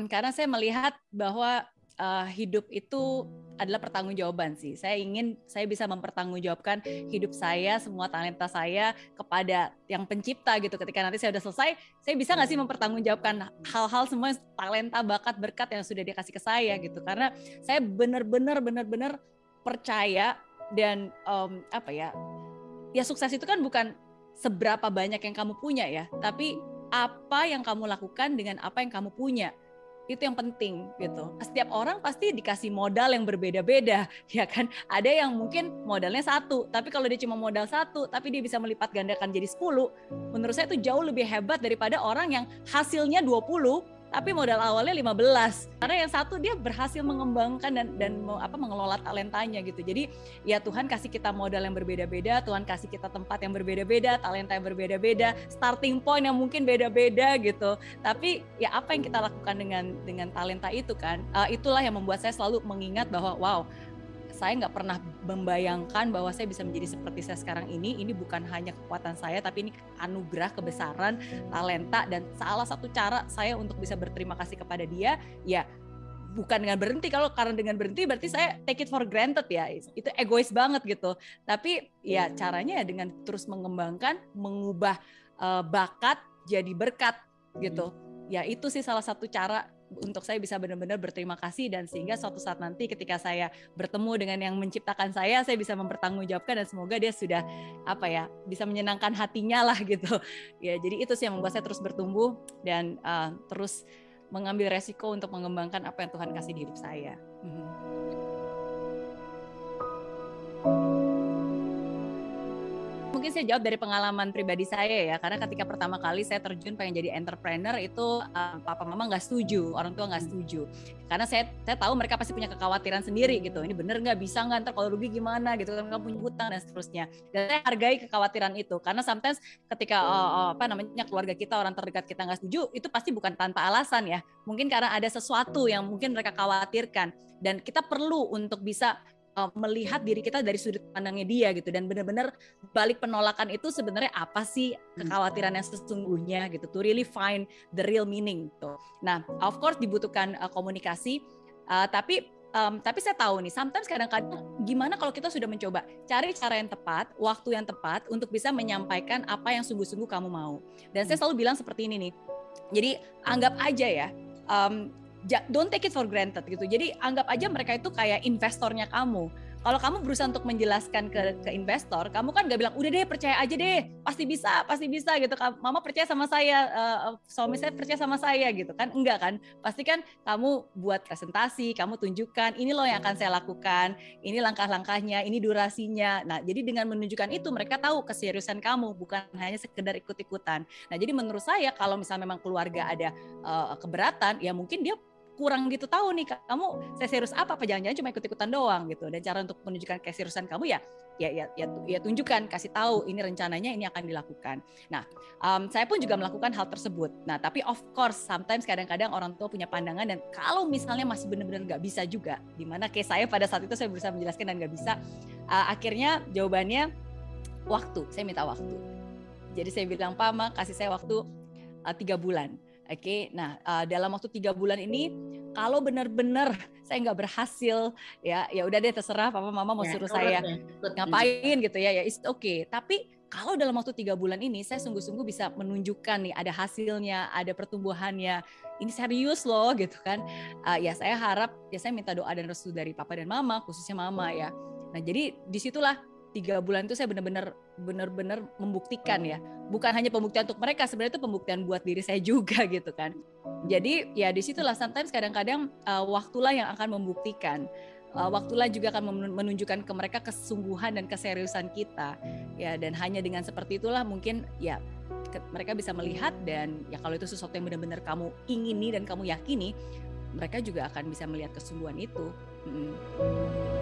karena saya melihat bahwa uh, hidup itu adalah pertanggungjawaban sih. Saya ingin saya bisa mempertanggungjawabkan hidup saya, semua talenta saya kepada yang pencipta gitu. Ketika nanti saya udah selesai, saya bisa nggak sih mempertanggungjawabkan hal-hal semua talenta, bakat, berkat yang sudah dikasih ke saya gitu. Karena saya benar-benar benar-benar percaya dan um, apa ya? Ya sukses itu kan bukan seberapa banyak yang kamu punya ya, tapi apa yang kamu lakukan dengan apa yang kamu punya itu yang penting gitu. Setiap orang pasti dikasih modal yang berbeda-beda, ya kan? Ada yang mungkin modalnya satu, tapi kalau dia cuma modal satu, tapi dia bisa melipat gandakan jadi 10, menurut saya itu jauh lebih hebat daripada orang yang hasilnya 20 tapi modal awalnya 15 karena yang satu dia berhasil mengembangkan dan dan apa mengelola talentanya gitu. Jadi ya Tuhan kasih kita modal yang berbeda-beda Tuhan kasih kita tempat yang berbeda-beda talenta yang berbeda-beda starting point yang mungkin beda-beda gitu. Tapi ya apa yang kita lakukan dengan dengan talenta itu kan uh, itulah yang membuat saya selalu mengingat bahwa wow saya nggak pernah membayangkan bahwa saya bisa menjadi seperti saya sekarang ini. Ini bukan hanya kekuatan saya, tapi ini anugerah, kebesaran, talenta, dan salah satu cara saya untuk bisa berterima kasih kepada dia, ya bukan dengan berhenti. Kalau karena dengan berhenti berarti saya take it for granted ya. Itu egois banget gitu. Tapi ya caranya ya dengan terus mengembangkan, mengubah uh, bakat jadi berkat gitu. Ya itu sih salah satu cara untuk saya bisa benar-benar berterima kasih dan sehingga suatu saat nanti ketika saya bertemu dengan yang menciptakan saya saya bisa mempertanggungjawabkan dan semoga dia sudah apa ya bisa menyenangkan hatinya lah gitu ya jadi itu sih yang membuat saya terus bertumbuh dan uh, terus mengambil resiko untuk mengembangkan apa yang Tuhan kasih di hidup saya. Hmm. Mungkin saya jawab dari pengalaman pribadi saya ya karena ketika pertama kali saya terjun pengen jadi entrepreneur itu um, papa mama nggak setuju orang tua nggak setuju. Karena saya saya tahu mereka pasti punya kekhawatiran sendiri gitu ini bener nggak bisa nggak ntar kalau rugi gimana gitu kan punya hutang dan seterusnya. Dan saya hargai kekhawatiran itu karena sometimes ketika uh, uh, apa namanya keluarga kita orang terdekat kita nggak setuju itu pasti bukan tanpa alasan ya. Mungkin karena ada sesuatu yang mungkin mereka khawatirkan dan kita perlu untuk bisa uh, melihat diri kita dari sudut pandangnya dia gitu dan benar-benar balik penolakan itu sebenarnya apa sih kekhawatiran yang sesungguhnya gitu to really find the real meaning tuh. Nah, of course dibutuhkan uh, komunikasi uh, tapi um, tapi saya tahu nih sometimes kadang-kadang gimana kalau kita sudah mencoba cari cara yang tepat, waktu yang tepat untuk bisa menyampaikan apa yang sungguh-sungguh kamu mau. Dan saya selalu bilang seperti ini nih. Jadi anggap aja ya um, don't take it for granted gitu. Jadi anggap aja mereka itu kayak investornya kamu. Kalau kamu berusaha untuk menjelaskan ke, ke investor, kamu kan gak bilang udah deh percaya aja deh, pasti bisa, pasti bisa gitu. Mama percaya sama saya, uh, suami saya percaya sama saya gitu kan? Enggak kan? Pasti kan kamu buat presentasi, kamu tunjukkan ini loh yang akan saya lakukan, ini langkah-langkahnya, ini durasinya. Nah jadi dengan menunjukkan itu mereka tahu keseriusan kamu bukan hanya sekedar ikut-ikutan. Nah jadi menurut saya kalau misalnya memang keluarga ada uh, keberatan, ya mungkin dia kurang gitu tahu nih kamu saya serius apa? Apa jangan-jangan cuma ikut-ikutan doang gitu. Dan cara untuk menunjukkan keseriusan kamu ya ya ya ya, ya tunjukkan kasih tahu ini rencananya ini akan dilakukan. Nah um, saya pun juga melakukan hal tersebut. Nah tapi of course sometimes kadang-kadang orang tua punya pandangan dan kalau misalnya masih benar-benar nggak bisa juga di mana kayak saya pada saat itu saya berusaha menjelaskan dan nggak bisa uh, akhirnya jawabannya waktu saya minta waktu. Jadi saya bilang pama kasih saya waktu uh, tiga bulan Oke, okay, nah uh, dalam waktu tiga bulan ini kalau benar-benar saya nggak berhasil, ya ya udah deh terserah papa mama mau ya, suruh saya ya. ngapain gitu ya, ya oke. Okay. Tapi kalau dalam waktu tiga bulan ini saya sungguh-sungguh bisa menunjukkan nih ada hasilnya, ada pertumbuhannya, ini serius loh gitu kan. Uh, ya saya harap ya saya minta doa dan restu dari papa dan mama, khususnya mama ya. Nah jadi di situlah tiga bulan itu saya benar-benar benar-benar membuktikan ya bukan hanya pembuktian untuk mereka sebenarnya itu pembuktian buat diri saya juga gitu kan jadi ya di situlah sometimes kadang-kadang uh, waktulah yang akan membuktikan uh, waktulah juga akan menunjukkan ke mereka kesungguhan dan keseriusan kita ya dan hanya dengan seperti itulah mungkin ya mereka bisa melihat dan ya kalau itu sesuatu yang benar-benar kamu ingini dan kamu yakini mereka juga akan bisa melihat kesungguhan itu. Mm.